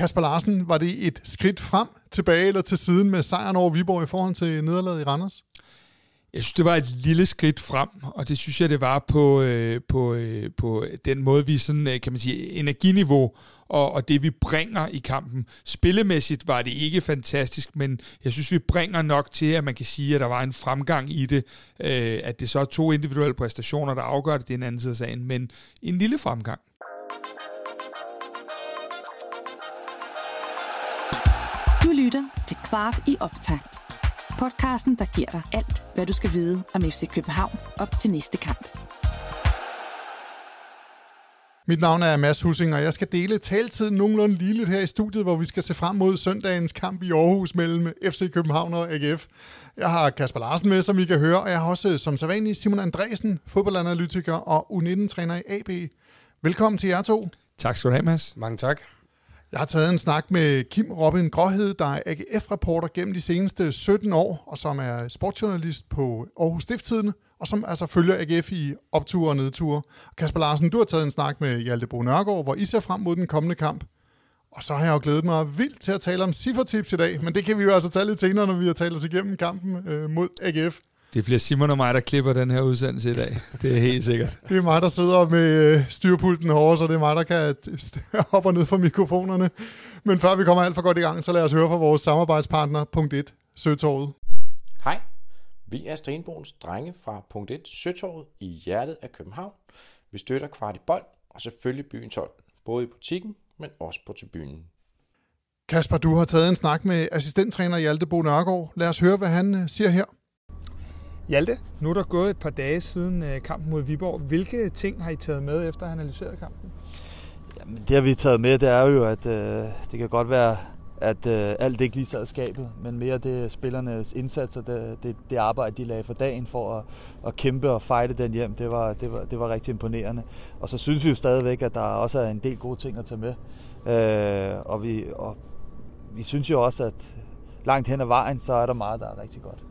Kasper Larsen, var det et skridt frem, tilbage eller til siden med sejren over Viborg i forhold til nederlaget i Randers? Jeg synes, det var et lille skridt frem, og det synes jeg, det var på, øh, på, øh, på den måde, vi sådan, øh, kan man sige, energiniveau og, og det, vi bringer i kampen. Spillemæssigt var det ikke fantastisk, men jeg synes, vi bringer nok til, at man kan sige, at der var en fremgang i det. Øh, at det så er to individuelle præstationer, der afgør det, det er en anden side af sagen, men en lille fremgang. Til Kvart i optakt. Podcasten, der giver dig alt, hvad du skal vide om FC København op til næste kamp. Mit navn er Mads Hussing, og jeg skal dele taletiden nogenlunde ligeligt her i studiet, hvor vi skal se frem mod søndagens kamp i Aarhus mellem FC København og AGF. Jeg har Kasper Larsen med, som I kan høre, og jeg har også som sædvanlig Simon Andresen, fodboldanalytiker og U19-træner i AB. Velkommen til jer to. Tak skal du have, Mads. Mange tak. Jeg har taget en snak med Kim Robin Gråhed, der er AGF-reporter gennem de seneste 17 år, og som er sportsjournalist på Aarhus Stifttidene, og som altså følger AGF i opture og nedture. Kasper Larsen, du har taget en snak med Hjalte Bo Nørgaard, hvor I ser frem mod den kommende kamp. Og så har jeg jo glædet mig vildt til at tale om siffertips i dag, men det kan vi jo altså tage lidt senere, når vi har talt os igennem kampen øh, mod AGF. Det bliver Simon og mig, der klipper den her udsendelse i dag. Det er helt sikkert. Det er mig, der sidder med øh, styrpulten herovre, så det er mig, der kan op og ned fra mikrofonerne. Men før vi kommer alt for godt i gang, så lad os høre fra vores samarbejdspartner, punkt 1, Søtorvet. Hej, vi er Stenbogens drenge fra punkt 1, Søtorvet i hjertet af København. Vi støtter kvart i bold og selvfølgelig byens hold, både i butikken, men også på tribunen. Kasper, du har taget en snak med assistenttræner Hjalte Bo Nørgaard. Lad os høre, hvad han øh, siger her. Hjalte, nu er der gået et par dage siden øh, kampen mod Viborg. Hvilke ting har I taget med efter at have analyseret kampen? Jamen, det har vi taget med, det er jo, at øh, det kan godt være, at øh, alt ikke lige sad skabet, men mere det spillernes indsatser, det, det, det arbejde, de lagde for dagen for at, at kæmpe og fighte den hjem, det var, det, var, det var rigtig imponerende. Og så synes vi jo stadigvæk, at der også er en del gode ting at tage med. Øh, og, vi, og vi synes jo også, at langt hen ad vejen, så er der meget, der er rigtig godt.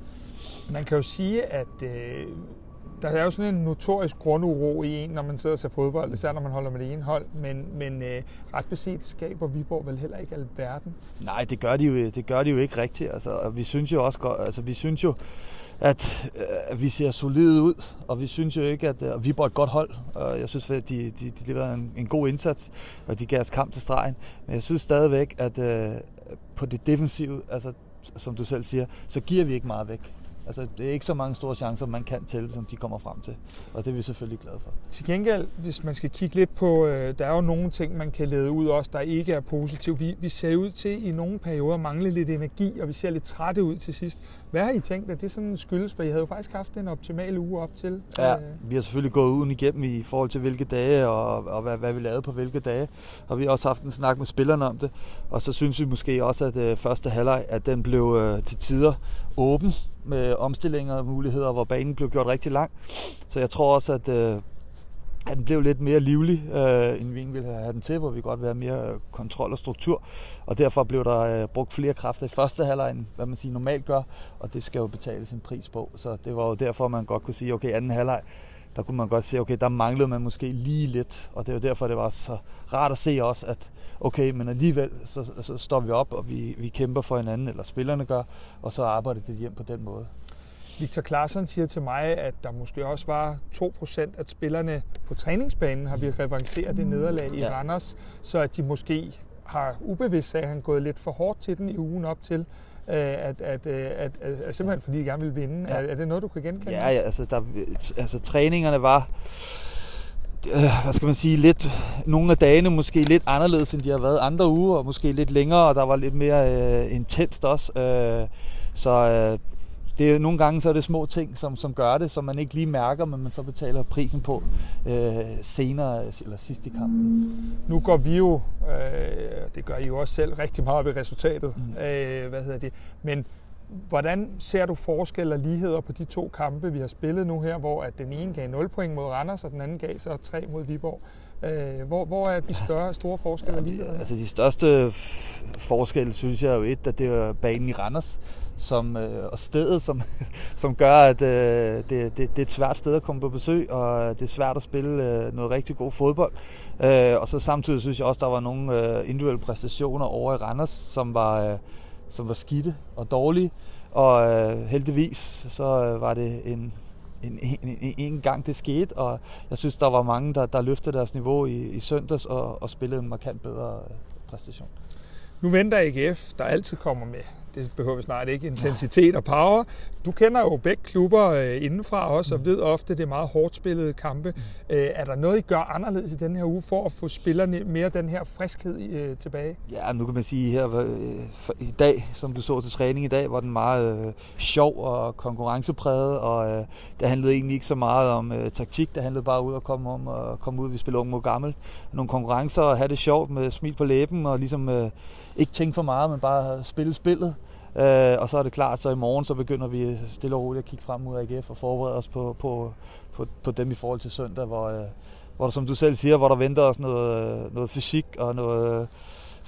Man kan jo sige, at øh, der er jo sådan en notorisk grunduro i en, når man sidder og ser fodbold, især når man holder med det ene hold, men, men øh, ret beset skaber Viborg vel heller ikke alverden. Nej, det gør de jo, det gør de jo ikke rigtigt. Altså, vi synes jo også godt, altså, vi synes jo, at, øh, vi ser solide ud, og vi synes jo ikke, at øh, Viborg er et godt hold. Og jeg synes, at de, de, de leverer en, en god indsats, og de gav os kamp til stregen. Men jeg synes stadigvæk, at øh, på det defensive, altså, som du selv siger, så giver vi ikke meget væk. Altså, det er ikke så mange store chancer, man kan tælle, som de kommer frem til. Og det er vi selvfølgelig glade for. Til gengæld, hvis man skal kigge lidt på, øh, der er jo nogle ting, man kan lede ud også, der ikke er positivt. Vi, vi ser ud til i nogle perioder at mangle lidt energi, og vi ser lidt trætte ud til sidst. Hvad har I tænkt, at det sådan skyldes? For I havde jo faktisk haft en optimal uge op til. Ja, vi har selvfølgelig gået uden igennem i forhold til hvilke dage, og, og hvad, hvad vi lavede på hvilke dage. Og vi har også haft en snak med spillerne om det. Og så synes vi måske også, at øh, første halvleg, at den blev øh, til tider åben med omstillinger og muligheder, hvor banen blev gjort rigtig lang. Så jeg tror også, at, øh, at den blev lidt mere livlig, øh, end vi ville have den til, hvor vi godt ville have mere kontrol og struktur. Og derfor blev der øh, brugt flere kræfter i første halvleg, end hvad man siger normalt gør, og det skal jo betales en pris på. Så det var jo derfor, man godt kunne sige, okay, anden halvleg, der kunne man godt se, okay, der manglede man måske lige lidt, og det er jo derfor, det var så rart at se også, at okay, men alligevel, så, så står vi op, og vi, vi kæmper for hinanden, eller spillerne gør, og så arbejder det hjem på den måde. Victor Klaassen siger til mig, at der måske også var 2% af spillerne på træningsbanen har vi revanceret det nederlag i ja. Randers, så at de måske har ubevidst at han gået lidt for hårdt til den i ugen op til, at, at, øh, at, at, at, at simpelthen fordi de gerne vil vinde. Ja. Er, er det noget, du kan genkende? Ja, ja altså, der, altså træningerne var øh, hvad skal man sige, lidt, nogle af dagene måske lidt anderledes, end de har været andre uger, og måske lidt længere, og der var lidt mere øh, intenst også. Øh, så øh, det er, nogle gange så er det små ting, som, som gør det, som man ikke lige mærker, men man så betaler prisen på øh, senere eller sidst i kampen. Nu går vi jo, øh, det gør I jo også selv, rigtig meget op i resultatet. Mm. Øh, hvad hedder det? Men hvordan ser du forskel og ligheder på de to kampe, vi har spillet nu her, hvor at den ene gav 0 point mod Randers, og den anden gav så 3 mod Viborg? Øh, hvor, hvor er de større, store forskelle og ligheder? Altså de største forskelle, synes jeg jo et, at det er banen i Randers som, øh, og stedet, som, som gør, at øh, det, det, det er et svært sted at komme på besøg, og det er svært at spille øh, noget rigtig god fodbold. Øh, og så samtidig synes jeg også, der var nogle øh, individuelle præstationer over i Randers, som var, øh, som var skidte og dårlige. Og øh, heldigvis så øh, var det en, en, en, en, en gang det skete, og jeg synes, der var mange, der, der løftede deres niveau i, i søndags og, og spillede en markant bedre øh, præstation. Nu venter AGF, der altid kommer med det behøver vi snart ikke, intensitet og power. Du kender jo begge klubber øh, indenfra også, og mm. ved ofte, at det er meget hårdt spillede kampe. Mm. Øh, er der noget, I gør anderledes i den her uge, for at få spillerne mere den her friskhed øh, tilbage? Ja, nu kan man sige her, i dag, som du så til træning i dag, var den meget sjov og konkurrencepræget, og det handlede egentlig ikke så meget om taktik, det handlede bare ud at komme om at komme ud, vi spiller ung mod gammel. Nogle konkurrencer og have det sjovt med smil på læben, og ligesom ikke tænke for meget, men bare spille spillet. Øh, og så er det klart, så i morgen så begynder vi stille og roligt at kigge frem mod AGF og forberede os på, på, på, på dem i forhold til søndag, hvor, øh, hvor der, som du selv siger, hvor der venter os noget, noget fysik og noget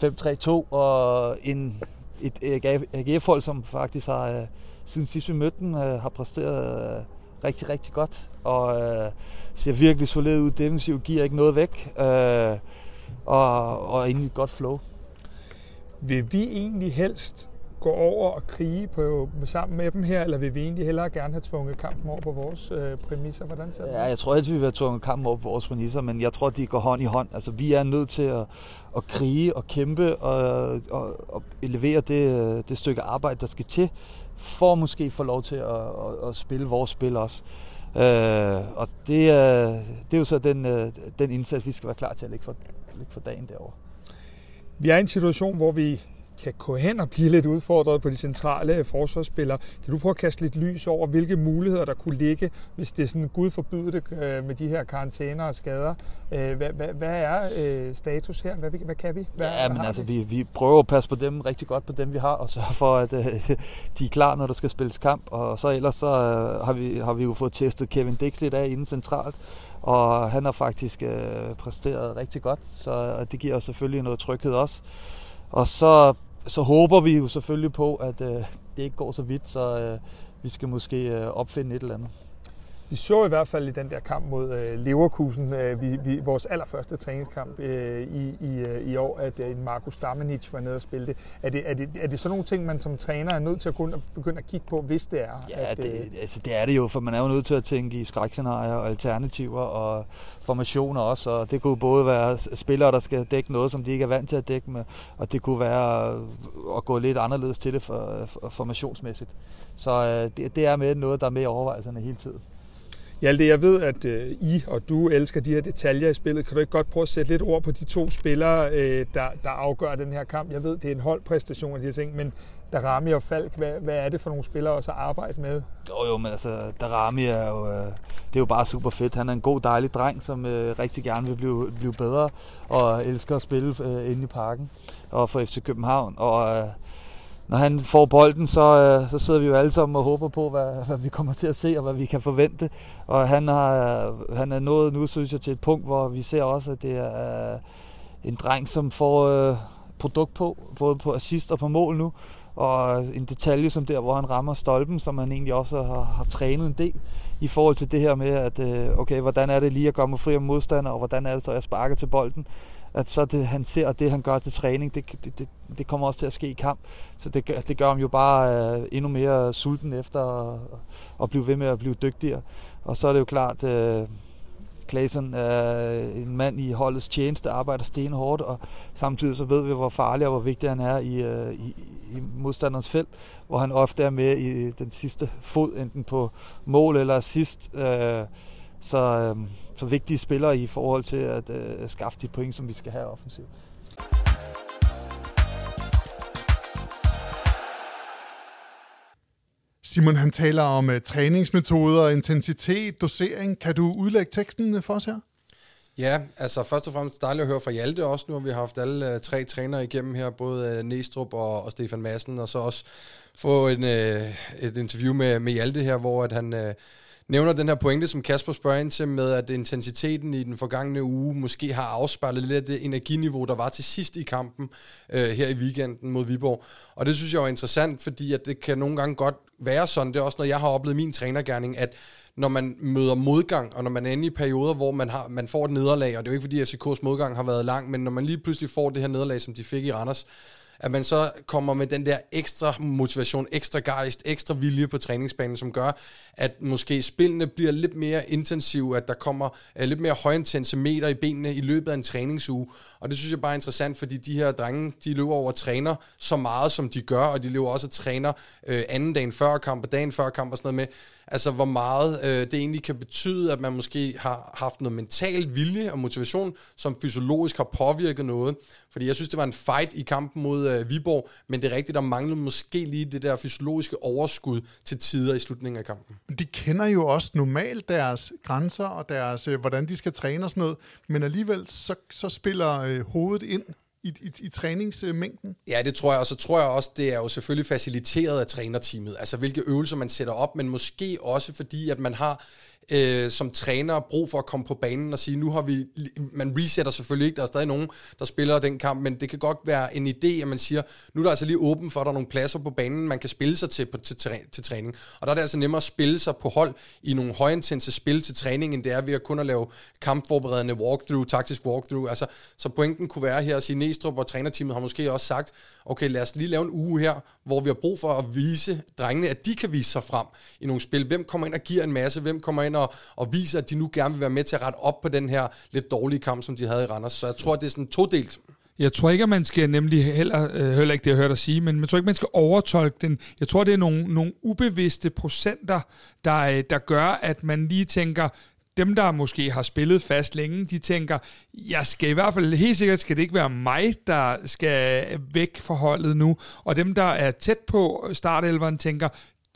5-3-2 og en, et AGF-hold, som faktisk har, øh, siden sidst vi mødte dem, øh, har præsteret øh, rigtig, rigtig godt og øh, ser virkelig solid ud defensivt, giver ikke noget væk øh, og, og egentlig et godt flow. Vil vi egentlig helst gå over og krige på, sammen med dem her, eller vil vi egentlig hellere gerne have tvunget kampen over på vores øh, præmisser? Hvordan ser det Ja, jeg tror at vi vil have tvunget kampen over på vores præmisser, men jeg tror, de går hånd i hånd. Altså, vi er nødt til at, at krige og kæmpe og, og, og levere det, det stykke arbejde, der skal til, for måske få lov til at, at, at spille vores spil også. Øh, og det, er, det er jo så den, øh, den indsats, vi skal være klar til at lægge for, lægge for dagen derovre. Vi er i en situation, hvor vi kan gå hen og blive lidt udfordret på de centrale forsvarsspillere. Kan du prøve at kaste lidt lys over, hvilke muligheder der kunne ligge, hvis det er sådan, Gud forbyde det øh, med de her karantæner og skader? Øh, hvad, hvad, hvad er øh, status her? Hvad, hvad kan vi? Hvad, ja, men altså, vi, vi prøver at passe på dem, rigtig godt på dem, vi har, og sørge for, at de er klar, når der skal spilles kamp. Og så ellers så har, vi, har vi jo fået testet Kevin Dix lidt af inden centralt, og han har faktisk øh, præsteret rigtig godt, så det giver os selvfølgelig noget tryghed også. Og så så håber vi jo selvfølgelig på, at øh, det ikke går så vidt, så øh, vi skal måske øh, opfinde et eller andet. Vi så i hvert fald i den der kamp mod øh, Leverkusen, øh, vi, vi, vores allerførste træningskamp øh, i, i, i år, at øh, Marco Stamenic var nede og spille det. Er, det. er det. er det sådan nogle ting, man som træner er nødt til at kunne begynde at kigge på, hvis det er? Ja, at, det, øh, altså, det er det jo, for man er jo nødt til at tænke i skrækscenarier og alternativer og formationer også, og det kunne både være spillere, der skal dække noget, som de ikke er vant til at dække med, og det kunne være at gå lidt anderledes til det for, for, formationsmæssigt. Så øh, det, det er med noget, der er med i overvejelserne hele tiden. Hjalte, jeg ved, at øh, I og du elsker de her detaljer i spillet. Kan du ikke godt prøve at sætte lidt ord på de to spillere, øh, der, der afgør den her kamp? Jeg ved, det er en holdpræstation af de her ting, men Darami og Falk, hvad, hvad er det for nogle spillere også at arbejde med? Jo, jo, men altså, Darami er jo, øh, det er jo bare super fedt. Han er en god, dejlig dreng, som øh, rigtig gerne vil blive, blive bedre, og elsker at spille øh, inde i parken og for FC København. Og øh, når han får bolden, så, øh, så sidder vi jo alle sammen og håber på, hvad, hvad vi kommer til at se, og hvad vi kan forvente. Og han, har, han er nået nu, synes jeg, til et punkt, hvor vi ser også, at det er øh, en dreng, som får øh, produkt på, både på assist og på mål nu. Og en detalje som der, hvor han rammer stolpen, som han egentlig også har, har trænet en del i forhold til det her med, at øh, okay, hvordan er det lige at komme fri af modstander, og hvordan er det så, at jeg sparker til bolden at så det, han ser, og det han gør til træning, det, det, det, det kommer også til at ske i kamp. Så det, det gør ham jo bare øh, endnu mere sulten efter at, at blive ved med at blive dygtigere. Og så er det jo klart, øh, Clayson er en mand i holdets tjeneste, arbejder stenhårdt, og samtidig så ved vi, hvor farlig og hvor vigtig han er i, øh, i, i modstanderens felt, hvor han ofte er med i den sidste fod, enten på mål eller assist. Øh, så, Øh, så vigtige spillere i forhold til at øh, skaffe de point, som vi skal have offensivt. Simon han taler om uh, træningsmetoder, intensitet, dosering. Kan du udlægge teksten for os her? Ja, altså først og fremmest dejligt at høre fra Hjalte også. Nu har vi haft alle uh, tre trænere igennem her, både uh, Næstrup og, og Stefan Madsen, og så også få en, uh, et interview med, med Hjalte her, hvor at han... Uh, nævner den her pointe, som Kasper spørger ind til, med at intensiteten i den forgangne uge måske har afspejlet lidt af det energiniveau, der var til sidst i kampen øh, her i weekenden mod Viborg. Og det synes jeg er interessant, fordi at det kan nogle gange godt være sådan. Det er også når jeg har oplevet min trænergærning, at når man møder modgang, og når man er inde i perioder, hvor man, har, man får et nederlag, og det er jo ikke fordi, at FCK's modgang har været lang, men når man lige pludselig får det her nederlag, som de fik i Randers, at man så kommer med den der ekstra motivation, ekstra gejst, ekstra vilje på træningsbanen, som gør, at måske spillene bliver lidt mere intensive, at der kommer uh, lidt mere højintense meter i benene i løbet af en træningsuge. Og det synes jeg bare er interessant, fordi de her drenge, de løber over og træner så meget, som de gør, og de løber også og træner øh, anden dagen før kamp og dagen før kamp og sådan noget med, altså hvor meget øh, det egentlig kan betyde, at man måske har haft noget mental vilje og motivation, som fysiologisk har påvirket noget. Fordi jeg synes, det var en fight i kampen mod øh, Viborg, men det er rigtigt, der manglede måske lige det der fysiologiske overskud til tider i slutningen af kampen. De kender jo også normalt deres grænser og deres, øh, hvordan de skal træne og sådan noget, men alligevel så, så spiller øh, hovedet ind i, i, i træningsmængden. Ja, det tror jeg, og så tror jeg også, det er jo selvfølgelig faciliteret af trænerteamet, altså hvilke øvelser man sætter op, men måske også fordi, at man har øh, som træner brug for at komme på banen og sige, nu har vi, man resetter selvfølgelig ikke, der er stadig nogen, der spiller den kamp, men det kan godt være en idé, at man siger, nu er der altså lige åben for, at der er nogle pladser på banen, man kan spille sig til, på, til, til træning. Og der er det altså nemmere at spille sig på hold i nogle højintense spil til træning, end det er ved at kun at lave kampforberedende walkthrough, taktisk walkthrough. Altså, så pointen kunne være her at sige, Næstrup og trænerteamet har måske også sagt, okay, lad os lige lave en uge her, hvor vi har brug for at vise drengene, at de kan vise sig frem i nogle spil. Hvem kommer ind og giver en masse? Hvem kommer ind og, og viser, at de nu gerne vil være med til at rette op på den her lidt dårlige kamp, som de havde i Randers? Så jeg tror, det er sådan todelt. Jeg tror ikke, at man skal nemlig heller, øh, heller ikke det, jeg hørte dig sige, men jeg tror ikke, man skal overtolke den. Jeg tror, det er nogle, nogle ubevidste procenter, der, øh, der gør, at man lige tænker, dem, der måske har spillet fast længe, de tænker, jeg skal i hvert fald, helt sikkert skal det ikke være mig, der skal væk fra holdet nu. Og dem, der er tæt på startelveren, tænker,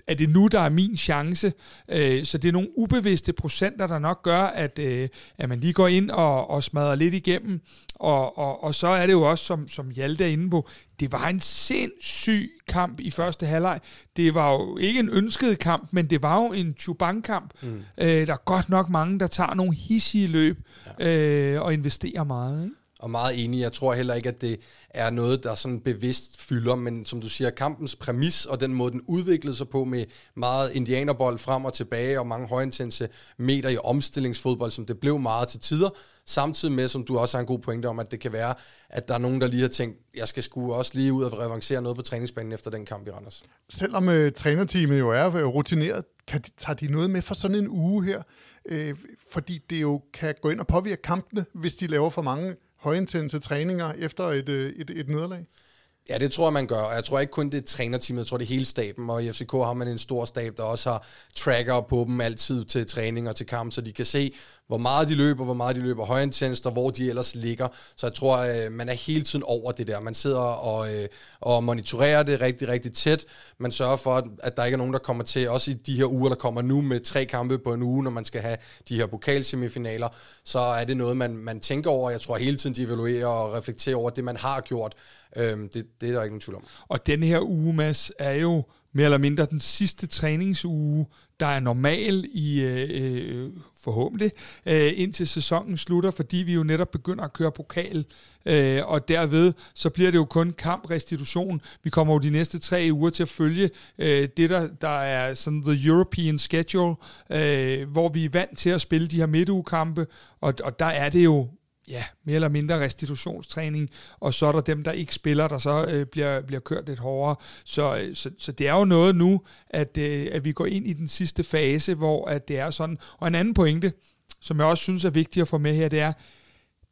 er det nu, der er min chance? Øh, så det er nogle ubevidste procenter, der nok gør, at, øh, at man lige går ind og, og smadrer lidt igennem. Og, og, og så er det jo også, som, som Hjalte er inde på, det var en sindssyg kamp i første halvleg. Det var jo ikke en ønsket kamp, men det var jo en Chubank-kamp. Mm. Øh, der er godt nok mange, der tager nogle hissige løb ja. øh, og investerer meget. Ikke? Og meget enig, jeg tror heller ikke, at det er noget, der sådan bevidst fylder, men som du siger, kampens præmis og den måde, den udviklede sig på med meget indianerbold frem og tilbage og mange højintense meter i omstillingsfodbold, som det blev meget til tider, samtidig med, som du også har en god pointe om, at det kan være, at der er nogen, der lige har tænkt, jeg skal sgu også lige ud og revancere noget på træningsbanen efter den kamp i Randers. Selvom øh, trænerteamet jo er øh, rutineret, kan de, tager de noget med for sådan en uge her? Øh, fordi det jo kan gå ind og påvirke kampene, hvis de laver for mange højintense træninger efter et, øh, et, et nederlag? Ja, det tror jeg, man gør. Og jeg tror ikke kun det er trænerteamet, jeg tror det er hele staben. Og i FCK har man en stor stab, der også har tracker på dem altid til træning og til kamp, så de kan se, hvor meget de løber, hvor meget de løber højintenst, og hvor de ellers ligger. Så jeg tror, øh, man er hele tiden over det der. Man sidder og, øh, og monitorerer det rigtig, rigtig tæt. Man sørger for, at der ikke er nogen, der kommer til, også i de her uger, der kommer nu med tre kampe på en uge, når man skal have de her pokalsemifinaler, så er det noget, man, man tænker over. Jeg tror hele tiden, de evaluerer og reflekterer over det, man har gjort. Øhm, det, det er der ikke nogen tvivl om. Og den her uge, Mads, er jo mere eller mindre den sidste træningsuge, der er normal i øh, øh, forhåbentlig, øh, indtil sæsonen slutter, fordi vi jo netop begynder at køre pokal, øh, og derved så bliver det jo kun kamprestitution. Vi kommer jo de næste tre uger til at følge øh, det, der, der er sådan the European schedule, øh, hvor vi er vant til at spille de her midtugekampe, og, og der er det jo ja, mere eller mindre restitutionstræning, og så er der dem, der ikke spiller, der så øh, bliver, bliver kørt lidt hårdere. Så, øh, så, så det er jo noget nu, at, øh, at vi går ind i den sidste fase, hvor at det er sådan. Og en anden pointe, som jeg også synes er vigtigt at få med her, det er,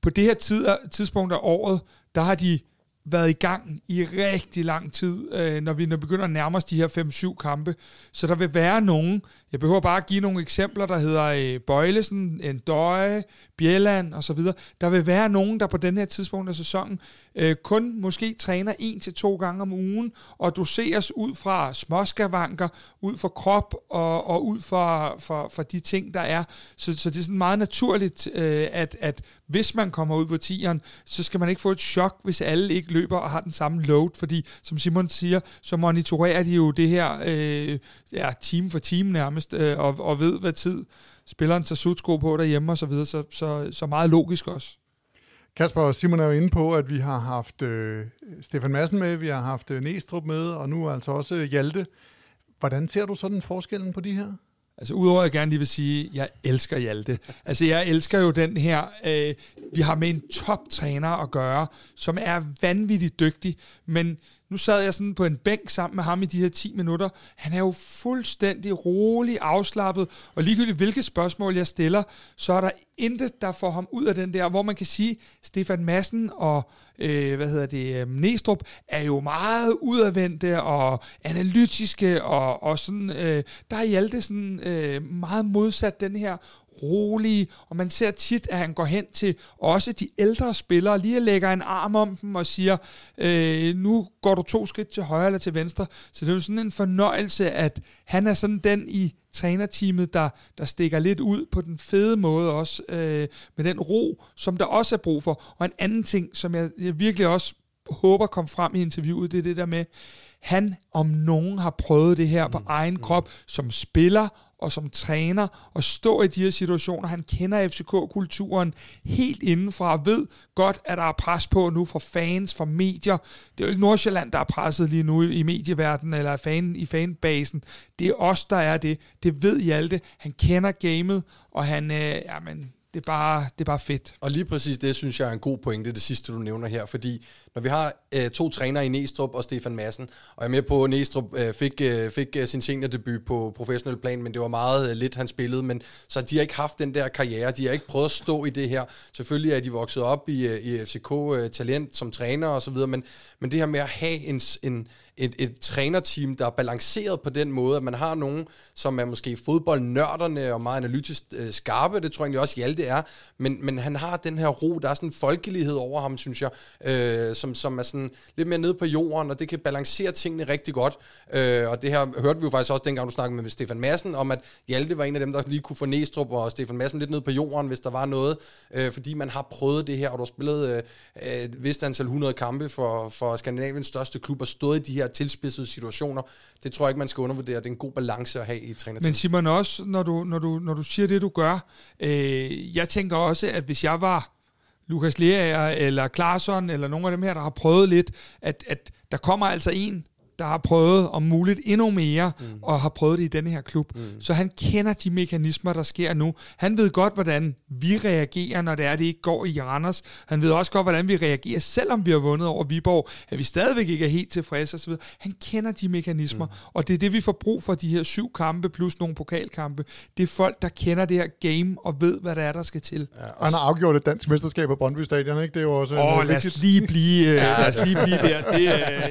på det her tid, tidspunkt af året, der har de været i gang i rigtig lang tid, øh, når vi når vi begynder at nærme os de her 5-7 kampe. Så der vil være nogen, jeg behøver bare at give nogle eksempler, der hedder øh, Bøjlesen, Endøje, Bjelland osv. Der vil være nogen, der på den her tidspunkt af sæsonen øh, kun måske træner en til to gange om ugen, og doseres ud fra småskavanker, ud fra krop og, og ud fra, fra, fra de ting, der er. Så, så det er sådan meget naturligt, øh, at, at hvis man kommer ud på tieren, så skal man ikke få et chok, hvis alle ikke løber og har den samme load, fordi som Simon siger, så monitorerer de jo det her øh, ja, time for time nærmest, øh, og, og ved, hvad tid spilleren tager sudsko på derhjemme og så videre, så, så, så meget logisk også. Kasper og Simon er jo inde på, at vi har haft øh, Stefan Madsen med, vi har haft øh, Næstrup med, og nu altså også Hjalte. Hvordan ser du sådan forskellen på de her? Altså udover at jeg gerne lige vil sige, at jeg elsker Hjalte. Altså jeg elsker jo den her, øh, vi har med en toptræner at gøre, som er vanvittigt dygtig, men nu sad jeg sådan på en bænk sammen med ham i de her 10 minutter. Han er jo fuldstændig rolig, afslappet, og ligegyldigt hvilke spørgsmål jeg stiller, så er der intet, der får ham ud af den der, hvor man kan sige, Stefan Madsen og øh, hvad hedder det, øh, Næstrup er jo meget udadvendte og analytiske, og, og sådan, øh, der er Hjalte sådan øh, meget modsat den her rolige, og man ser tit, at han går hen til også de ældre spillere, lige lægger en arm om dem og siger, øh, nu går du to skridt til højre eller til venstre. Så det er jo sådan en fornøjelse, at han er sådan den i trænerteamet, der, der stikker lidt ud på den fede måde også, øh, med den ro, som der også er brug for. Og en anden ting, som jeg, jeg virkelig også håber kom frem i interviewet, det er det der med, han om nogen har prøvet det her på mm. egen krop som spiller og som træner og stå i de her situationer. Han kender FCK-kulturen helt indenfra og ved godt, at der er pres på nu fra fans, fra medier. Det er jo ikke Nordsjælland, der er presset lige nu i medieverdenen eller fan, i fanbasen. Det er os, der er det. Det ved Hjalte. Han kender gamet, og han, øh, jamen, det er, bare, det er bare fedt. Og lige præcis det, synes jeg er en god pointe, det sidste, du nævner her, fordi når vi har øh, to trænere i Næstrup og Stefan Madsen, og jeg er med på, at Næstrup øh, fik, øh, fik øh, sin seniordebut på professionel plan, men det var meget øh, lidt, han spillede, men så de har ikke haft den der karriere, de har ikke prøvet at stå i det her. Selvfølgelig er de vokset op i, øh, i FCK-talent øh, som træner og så videre, men, men det her med at have en, en, et, et trænerteam, der er balanceret på den måde, at man har nogen, som er måske fodboldnørderne og meget analytisk øh, skarpe, det tror jeg egentlig også Hjalte er, men, men han har den her ro, der er sådan en folkelighed over ham, synes jeg, øh, som, som er sådan lidt mere nede på jorden, og det kan balancere tingene rigtig godt. Øh, og det her hørte vi jo faktisk også dengang, du snakkede med Stefan Madsen, om at Hjalte var en af dem, der lige kunne få Næstrup og Stefan Madsen lidt ned på jorden, hvis der var noget, øh, fordi man har prøvet det her, og du har spillet øh, øh et vist antal 100 kampe for, for Skandinaviens største klub, og stået i de her tilspidsede situationer. Det tror jeg ikke, man skal undervurdere. Det er en god balance at have i trænerteam. Men Simon, også når du, når du, når du siger det, du gør, øh, jeg tænker også, at hvis jeg var Lukas Lerager eller Klarsson eller nogle af dem her, der har prøvet lidt, at, at der kommer altså en, der har prøvet om muligt endnu mere, mm. og har prøvet det i denne her klub. Mm. Så han kender de mekanismer, der sker nu. Han ved godt, hvordan vi reagerer, når det er, det ikke går i Randers. Han ved også godt, hvordan vi reagerer, selvom vi har vundet over Viborg, at vi stadigvæk ikke er helt tilfredse osv. Han kender de mekanismer, mm. og det er det, vi får brug for, de her syv kampe, plus nogle pokalkampe. Det er folk, der kender det her game, og ved, hvad det er, der skal til. Ja, og han har afgjort et dansk mesterskab på Brøndby Stadion, ikke? Det er jo også... Åh, oh, lad os lige blive, lad os lige blive der. Det, uh,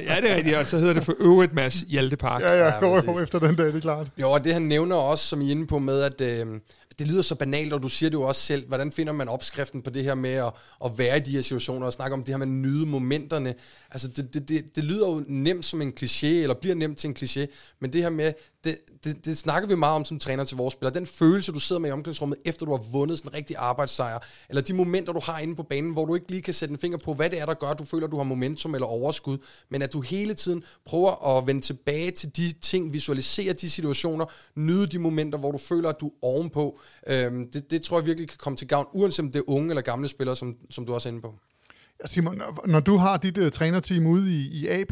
ja, det er rigtigt, og så hedder det for øvrigt Mads Hjalte Park. Ja, ja, ja efter den dag, det er klart. Jo, og det han nævner også, som I er inde på med, at øh, det lyder så banalt, og du siger det jo også selv, hvordan finder man opskriften på det her med at, at være i de her situationer, og snakke om det her med at nyde momenterne. Altså, det, det, det, det lyder jo nemt som en kliché, eller bliver nemt til en kliché, men det her med, det, det, det snakker vi meget om som træner til vores spillere. Den følelse, du sidder med i omklædningsrummet, efter du har vundet sådan en rigtig arbejdssejr, eller de momenter, du har inde på banen, hvor du ikke lige kan sætte en finger på, hvad det er, der gør, at du føler, at du har momentum eller overskud, men at du hele tiden prøver at vende tilbage til de ting, visualisere de situationer, nyde de momenter, hvor du føler, at du er ovenpå. Øhm, det, det tror jeg virkelig kan komme til gavn, uanset om det er unge eller gamle spillere, som, som du også er inde på. Simon, når du har dit uh, trænerteam ude i, i AB,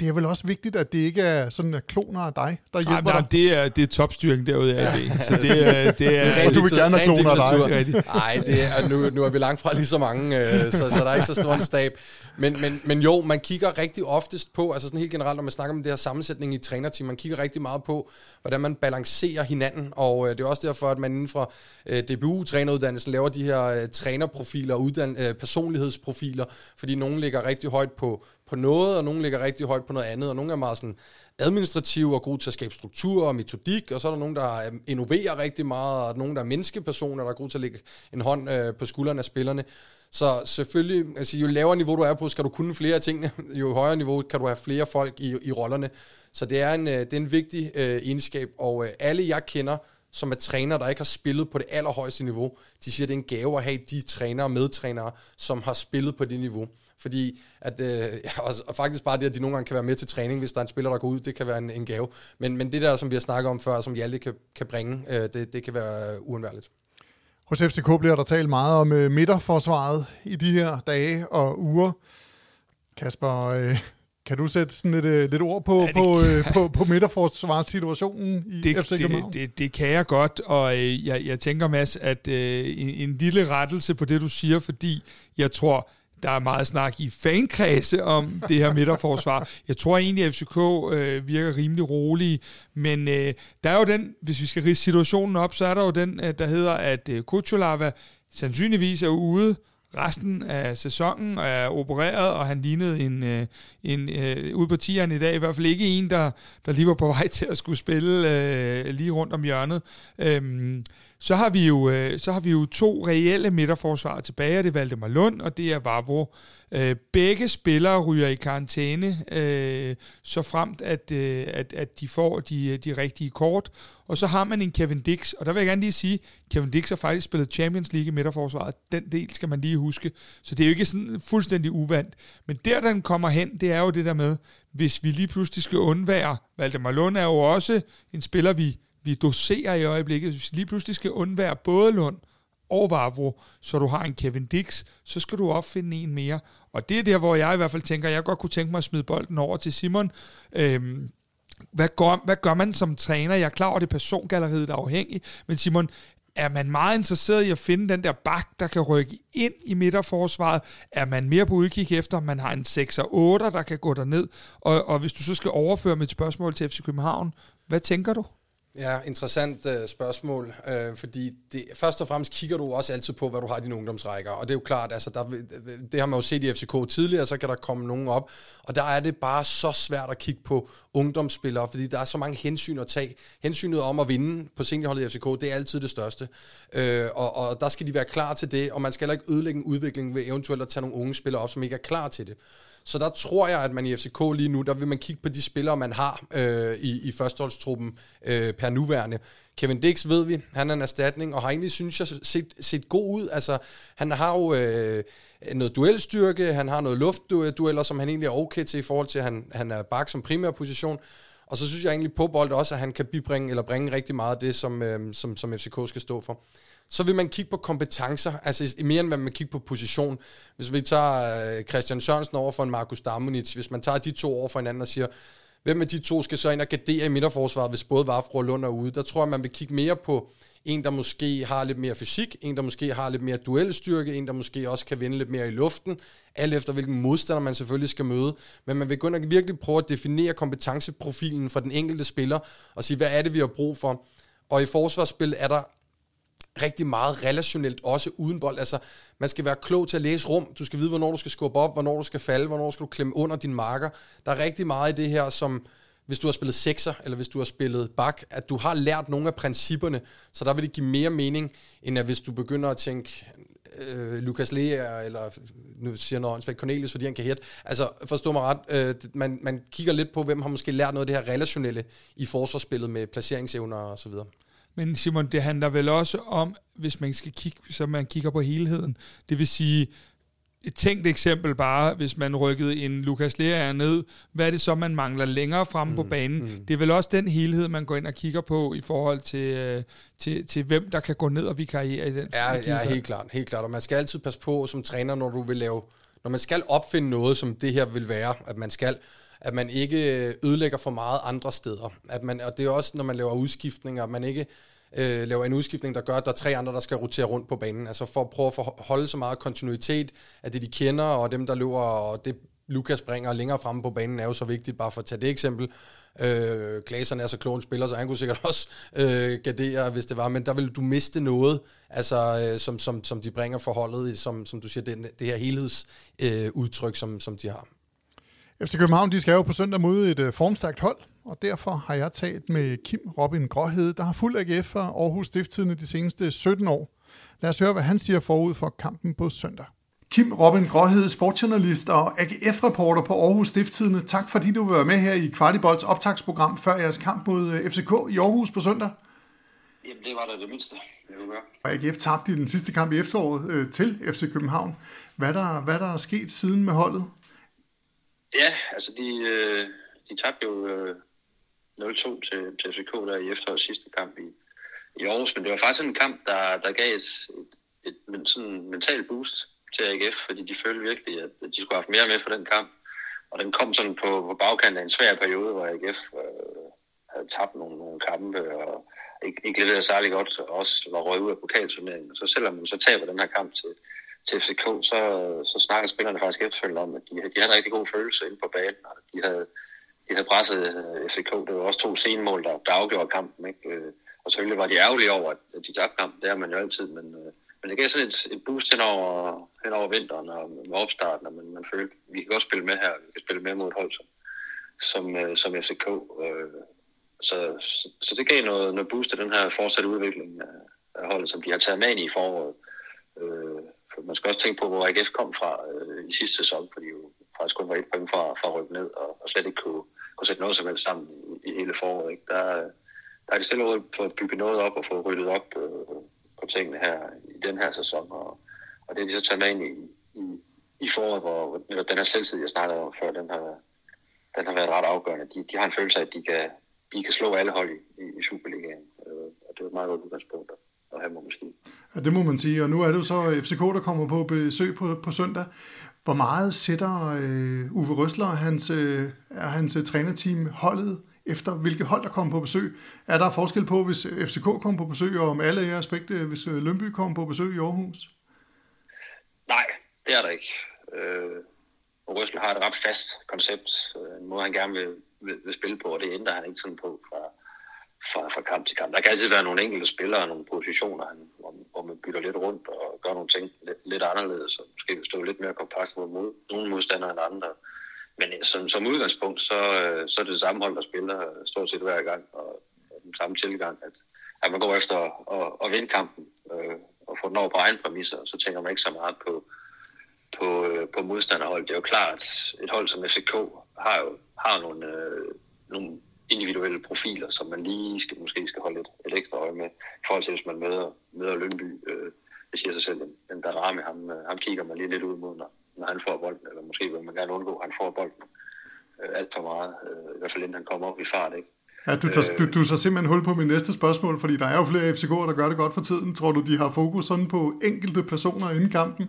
det er vel også vigtigt, at det ikke er sådan en kloner af dig, der hjælper nej, dig? det er, det er topstyring derude i AB. Så det er, det er, og du vil gerne have kloner af dig. Nej, det er, nu, nu er vi langt fra lige så mange, øh, så, så der er ikke så stor en stab. Men, men, men jo, man kigger rigtig oftest på, altså sådan helt generelt, når man snakker om det her sammensætning i trænerteam, man kigger rigtig meget på, hvordan man balancerer hinanden, og øh, det er også derfor, at man inden for øh, DBU-træneruddannelsen laver de her øh, trænerprofiler, uddan- øh, personlighedsprofiler, fordi nogen ligger rigtig højt på, på noget, og nogen ligger rigtig højt på noget andet, og nogen er meget sådan administrative og gode til at skabe struktur og metodik, og så er der nogen, der øhm, innoverer rigtig meget, og nogen, der er menneskepersoner, der er gode til at lægge en hånd øh, på skuldrene af spillerne. Så selvfølgelig, altså, jo lavere niveau du er på, skal du kunne flere ting. Jo højere niveau kan du have flere folk i, i rollerne. Så det er en, øh, det er en vigtig øh, egenskab, og øh, alle jeg kender, som er træner, der ikke har spillet på det allerhøjeste niveau, de siger, at det er en gave at have de trænere og medtrænere, som har spillet på det niveau fordi at, øh, ja, og, og faktisk bare det, at de nogle gange kan være med til træning, hvis der er en spiller, der går ud, det kan være en, en gave. Men, men det der, som vi har snakket om før, som Hjalte kan, kan bringe, øh, det, det kan være uundværligt. Hos FCK bliver der talt meget om øh, midterforsvaret i de her dage og uger. Kasper, øh, kan du sætte sådan lidt, øh, lidt ord på, ja, på, øh, på, på midterforsvarssituationen i det, FC København? Det, det, det kan jeg godt, og øh, jeg, jeg tænker, Mads, at øh, en, en lille rettelse på det, du siger, fordi jeg tror, der er meget snak i fankredse om det her midterforsvar. Jeg tror egentlig, at FCK øh, virker rimelig rolige, men øh, der er jo den, hvis vi skal rige situationen op, så er der jo den, øh, der hedder, at øh, Kuchulava sandsynligvis er ude resten af sæsonen er opereret, og han lignede en, øh, en øh, ude på tieren i dag, i hvert fald ikke en, der, der lige var på vej til at skulle spille øh, lige rundt om hjørnet. Øh, så har vi jo øh, så har vi jo to reelle midterforsvar tilbage, og det er Valdemar Lund, og det er Vavro. Øh, begge spillere ryger i karantæne, øh, så fremt at, øh, at, at de får de, øh, de rigtige kort. Og så har man en Kevin Dix, og der vil jeg gerne lige sige, Kevin Dix har faktisk spillet Champions League i midterforsvaret. Den del skal man lige huske. Så det er jo ikke sådan fuldstændig uvandt. Men der, den kommer hen, det er jo det der med, hvis vi lige pludselig skal undvære, Valdemar Lund er jo også en spiller, vi vi doserer i øjeblikket. Hvis vi lige pludselig skal undvære både Lund og Vavro, så du har en Kevin Dix, så skal du opfinde en mere. Og det er der, hvor jeg i hvert fald tænker, jeg godt kunne tænke mig at smide bolden over til Simon. Øhm, hvad gør, hvad gør man som træner? Jeg er klar over, at det er persongalleriet, der er afhængig, men Simon, er man meget interesseret i at finde den der bak, der kan rykke ind i midterforsvaret? Er man mere på udkig efter, om man har en 6 og 8, der kan gå derned? Og, og hvis du så skal overføre mit spørgsmål til FC København, hvad tænker du? Ja, interessant øh, spørgsmål, øh, fordi det, først og fremmest kigger du også altid på, hvad du har i dine ungdomsrækker, og det er jo klart, altså der, det har man jo set i FCK tidligere, så kan der komme nogen op, og der er det bare så svært at kigge på ungdomsspillere, fordi der er så mange hensyn at tage. Hensynet om at vinde på seniorholdet i FCK, det er altid det største, øh, og, og der skal de være klar til det, og man skal heller ikke ødelægge en udvikling ved eventuelt at tage nogle unge spillere op, som ikke er klar til det. Så der tror jeg, at man i FCK lige nu, der vil man kigge på de spillere, man har øh, i, i førsteholdstruppen øh, per nuværende. Kevin Dix ved vi, han er en erstatning, og har egentlig, synes jeg, set, set god ud. Altså, han har jo øh, noget duelstyrke, han har noget luftdueller, som han egentlig er okay til i forhold til, at han, han er bak som primær position. Og så synes jeg egentlig på bold også, at han kan bibringe eller bringe rigtig meget af det, som, øh, som, som FCK skal stå for så vil man kigge på kompetencer, altså mere end hvad man kigger på position. Hvis vi tager øh, Christian Sørensen over for en Markus Damunits, hvis man tager de to over for hinanden og siger, hvem af de to skal så ind og gardere i midterforsvaret, hvis både Vafro og Lund er ude, der tror jeg, man vil kigge mere på en, der måske har lidt mere fysik, en, der måske har lidt mere duelstyrke, en, der måske også kan vinde lidt mere i luften, alt efter hvilken modstander man selvfølgelig skal møde. Men man vil gå ind og virkelig prøve at definere kompetenceprofilen for den enkelte spiller, og sige, hvad er det, vi har brug for. Og i forsvarsspil er der rigtig meget relationelt, også uden bold. Altså, man skal være klog til at læse rum. Du skal vide, hvornår du skal skubbe op, hvornår du skal falde, hvornår skal du klemme under din marker. Der er rigtig meget i det her, som hvis du har spillet sekser, eller hvis du har spillet bak, at du har lært nogle af principperne, så der vil det give mere mening, end at hvis du begynder at tænke, øh, Lukas Lea, eller nu siger noget åndsvægt, Cornelius, fordi han kan hætte. Altså, forstå mig ret, øh, man, man kigger lidt på, hvem har måske lært noget af det her relationelle i forsvarsspillet med placeringsevner og så videre. Men Simon, det handler vel også om, hvis man skal kigge, så man kigger på helheden. Det vil sige, et tænkt eksempel bare, hvis man rykkede en Lukas Lea ned, hvad er det så, man mangler længere fremme mm, på banen? Mm. Det er vel også den helhed, man går ind og kigger på i forhold til, øh, til, til hvem der kan gå ned og karriere i den. Ja, ja, helt klart, helt klart. Og man skal altid passe på som træner, når du vil lave, når man skal opfinde noget, som det her vil være, at man skal, at man ikke ødelægger for meget andre steder. At man, og det er også, når man laver udskiftninger, at man ikke øh, laver en udskiftning, der gør, at der er tre andre, der skal rotere rundt på banen. Altså for at prøve at holde så meget kontinuitet af det, de kender, og dem, der løber, og det Lukas bringer længere fremme på banen, er jo så vigtigt, bare for at tage det eksempel. Øh, Klaserne er så klog en spiller, så han kunne sikkert også øh, gardere, hvis det var, men der vil du miste noget, altså, øh, som, som, som de bringer forholdet, som, som du siger, det, det her helhedsudtryk, øh, som, som de har. FC København de skal jo på søndag mod et uh, formstærkt hold, og derfor har jeg talt med Kim Robin Gråhed, der har fuldt AGF fra Aarhus Stifttidene de seneste 17 år. Lad os høre, hvad han siger forud for kampen på søndag. Kim Robin Gråhed, sportsjournalist og AGF-reporter på Aarhus Stifttidene. Tak fordi du vil være med her i Kvartibolds optagsprogram før jeres kamp mod øh, FCK i Aarhus på søndag. Jamen, det var da det mindste, jeg kunne gøre. Og AGF tabte i den sidste kamp i efteråret øh, til FC København. Hvad der, hvad der er sket siden med holdet? Ja, altså de, øh, de tabte jo øh, 0-2 til, til FCK der i efterårets sidste kamp i, i Aarhus, men det var faktisk en kamp, der, der gav et, et, et sådan mental boost til AGF, fordi de følte virkelig, at de skulle have haft mere med for den kamp. Og den kom sådan på, på bagkanten af en svær periode, hvor AGF øh, havde tabt nogle, nogle kampe og ikke, ikke leveret særlig godt, og også var røget ud af pokalturneringen. Så selvom man så taber den her kamp til, til FCK, så, så snakker spillerne faktisk efterfølgende om, at de, de havde en rigtig god følelse inde på banen, og de havde, de havde presset øh, FCK. Det var også to senmål, der, der afgjorde kampen. Ikke? Øh, og selvfølgelig var de ærgerlige over, at de tabte kampen. Det er man jo altid, men, øh, men det gav sådan et, et boost hen over, hen over vinteren og med opstarten, og man, man følte, at vi kan godt spille med her, vi kan spille med mod et hold som, som, som FCK. Så, så, så det gav noget, noget boost til den her fortsatte udvikling af, holdet, som de har taget med ind i foråret. Øh, man skal også tænke på, hvor AGF kom fra øh, i sidste sæson, fordi jo faktisk kun var et point fra, fra at rykke ned, og, og slet ikke kunne, kunne sætte noget som helst sammen i, i hele foråret. Ikke? Der, der er de stille ud på at bygge noget op og få ryddet op øh, på tingene her i den her sæson, og, og det er de så taget med ind i, i, i foråret, hvor den her selvtid, jeg snakkede om før, den har, den har været ret afgørende. De, de har en følelse af, at de kan, de kan slå alle hold i, i Superligaen, øh, og det er et meget godt udgangspunkt at have, må sige. Ja, det må man sige, og nu er det jo så FCK, der kommer på besøg på, på søndag. Hvor meget sætter øh, Uwe Røsler og hans, øh, hans øh, trænerteam holdet efter, hvilke hold der kommer på besøg? Er der forskel på, hvis FCK kommer på besøg, og om alle er aspekt, hvis øh, Lønby kommer på besøg i Aarhus? Nej, det er der ikke. Øh, Røsler har et ret fast koncept, øh, en måde han gerne vil, vil, vil spille på, og det ændrer han ikke sådan på fra, fra, fra kamp til kamp. Der kan altid være nogle enkelte spillere og nogle positioner, han, hvor, hvor man bytter lidt rundt og gør nogle ting lidt, lidt anderledes, og måske stå lidt mere kompakt mod, mod nogle modstandere end andre. Men øh, som, som udgangspunkt, så, øh, så er det det samme hold, der spiller øh, stort set hver gang, og, og den samme tilgang, at, at man går efter at, at, at vinde kampen øh, og få den over på egen præmisser, så tænker man ikke så meget på, på, øh, på modstanderhold. Det er jo klart, at et hold som FCK har jo har nogle, øh, nogle individuelle profiler, som man lige skal, måske skal holde et, et ekstra øje med, i forhold til, hvis man møder, møder Lønby. Øh, det siger sig selv, den der ramme, ham, øh, ham kigger man lige lidt ud mod, når, når han får bolden, eller måske vil man gerne undgå, at han får bolden øh, alt for meget, øh, i hvert fald inden han kommer op i fart, ikke? Ja, du tager, du, du tager simpelthen hul på mit næste spørgsmål, fordi der er jo flere FCK'er, der gør det godt for tiden. Tror du, de har fokus sådan på enkelte personer inden kampen?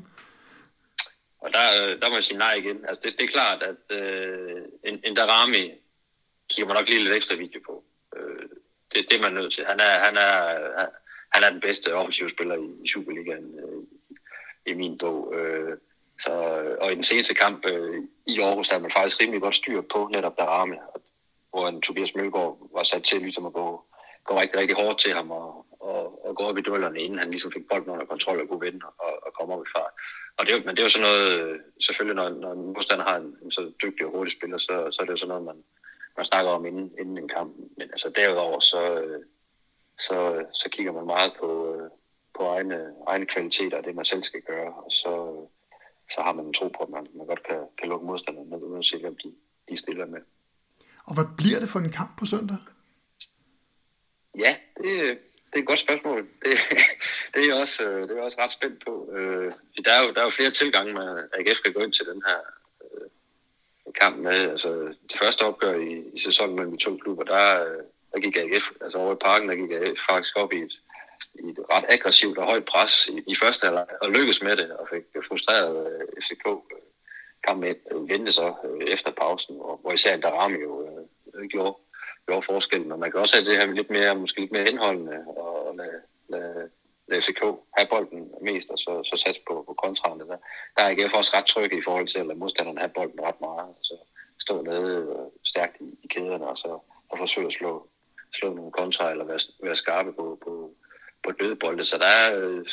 Og der, øh, der må jeg sige nej igen. Altså, det, det er klart, at øh, en, en Darami kigger man nok lige lidt ekstra video på. Øh, det, det er man nødt til. Han er, han er, han er den bedste offensive spiller i, i Superligaen øh, i min bog. Øh, så, og i den seneste kamp øh, i Aarhus havde man faktisk rimelig godt styr på netop Darami, hvor en Tobias Mølgaard var sat til ligesom at gå, gå rigtig, rigtig hårdt til ham og, og, og gå op i duellerne, inden han ligesom fik bolden under kontrol og kunne vinde og, og komme op i far. Og det er, men det er jo sådan noget, øh, selvfølgelig når, når en modstander har en, en så dygtig og hurtig spiller, så, så er det jo sådan noget, man, man snakker om inden, inden en kamp. Men altså derudover, så, så, så kigger man meget på, på egne, egne kvaliteter og det, man selv skal gøre. Og så, så har man en tro på, at man, man godt kan, kan lukke modstanderne ned, uanset hvem de, de stiller med. Og hvad bliver det for en kamp på søndag? Ja, det, det er et godt spørgsmål. Det, det, er, jeg også, det er jeg også ret spændt på. Der er jo, der er jo flere tilgange, man AGF skal gå ind til den her kamp med. Altså, det første opgør i, i sæsonen mellem de to klubber, der, øh, der gik AGF, altså over i parken, der gik AGF faktisk op i et, i et ret aggressivt og højt pres i, i første halvleg, og lykkedes med det, og fik øh, frustreret øh, uh, FCK kamp med vendte så uh, efter pausen, hvor, hvor især Darami jo uh, gjorde, gjorde forskellen. Og man kan også have det her lidt mere, måske lidt mere indholdende, og, og lade, lade, lade FCK have bolden mest, og så, så satse på, på kontrarne. Der, der er AGF også ret trygge i forhold til at lade modstanderne have bolden ret meget. Så stå nede øh, stærkt i, i kæderne, og så og forsøge at slå, slå nogle kontra, eller være, være skarpe på, på, på dødbolde. Så der er, øh,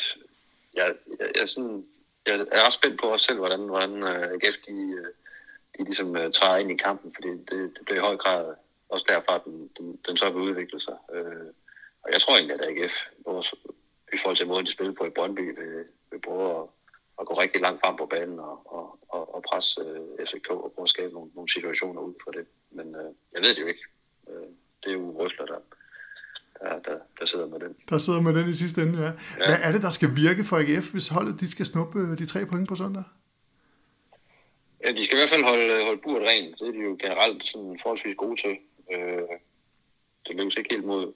jeg, jeg, jeg, sådan, jeg er også spændt på os selv, hvordan, hvordan øh, AGF de, øh, de ligesom uh, træder ind i kampen, fordi det, det bliver i høj grad også derfra, den, den, den så vil udvikle sig. Og jeg tror egentlig, at AGF, vores, i forhold til måden, de spiller på i Brøndby, vil, vil prøve at, at gå rigtig langt frem på banen og, og, og, og presse uh, FCK og prøve at skabe nogle, nogle situationer ud for det. Men uh, jeg ved det jo ikke. Uh, det er jo Røsler, der, der, der, der sidder med den. Der sidder med den i sidste ende, ja. ja. Hvad er det, der skal virke for AGF, hvis holdet de skal snuppe øh, de tre point på søndag? Ja, de skal i hvert fald holde, holde buret rent. Det er de jo generelt sådan forholdsvis gode til. Øh, det lykkes ikke helt mod,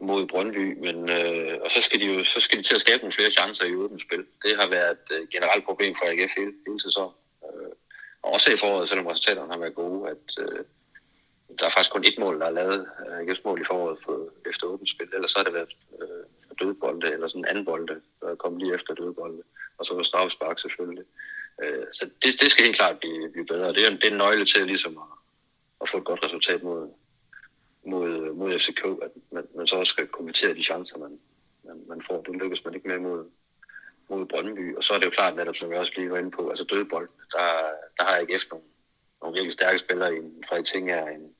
mod Brøndby, men øh, og så skal de jo så skal de til at skabe nogle flere chancer i åbent spil. Det har været et øh, generelt problem for AGF hele, hele sæsonen. Øh, og også i foråret, selvom resultaterne har været gode, at øh, der er faktisk kun et mål, der er lavet øh, AGF's mål i foråret for, efter åbent spil. Ellers så har det været øh, dødbolde, eller sådan en anden bolde, der kom lige efter dødbolde. Og så var straffespark selvfølgelig. Øh, så det, det skal helt klart blive, blive bedre. Det er, det er en nøgle til ligesom at, at få et godt resultat mod, mod, mod FCK, at man, man så også skal kommentere de chancer, man, man, man får. Det lykkes man ikke med mod, mod Brøndby. Og så er det jo klart, at som jeg også lige var inde på, altså dødbold, der, der har jeg ikke efter nogle, nogle virkelig stærke spillere, en Frederik Tinger, en,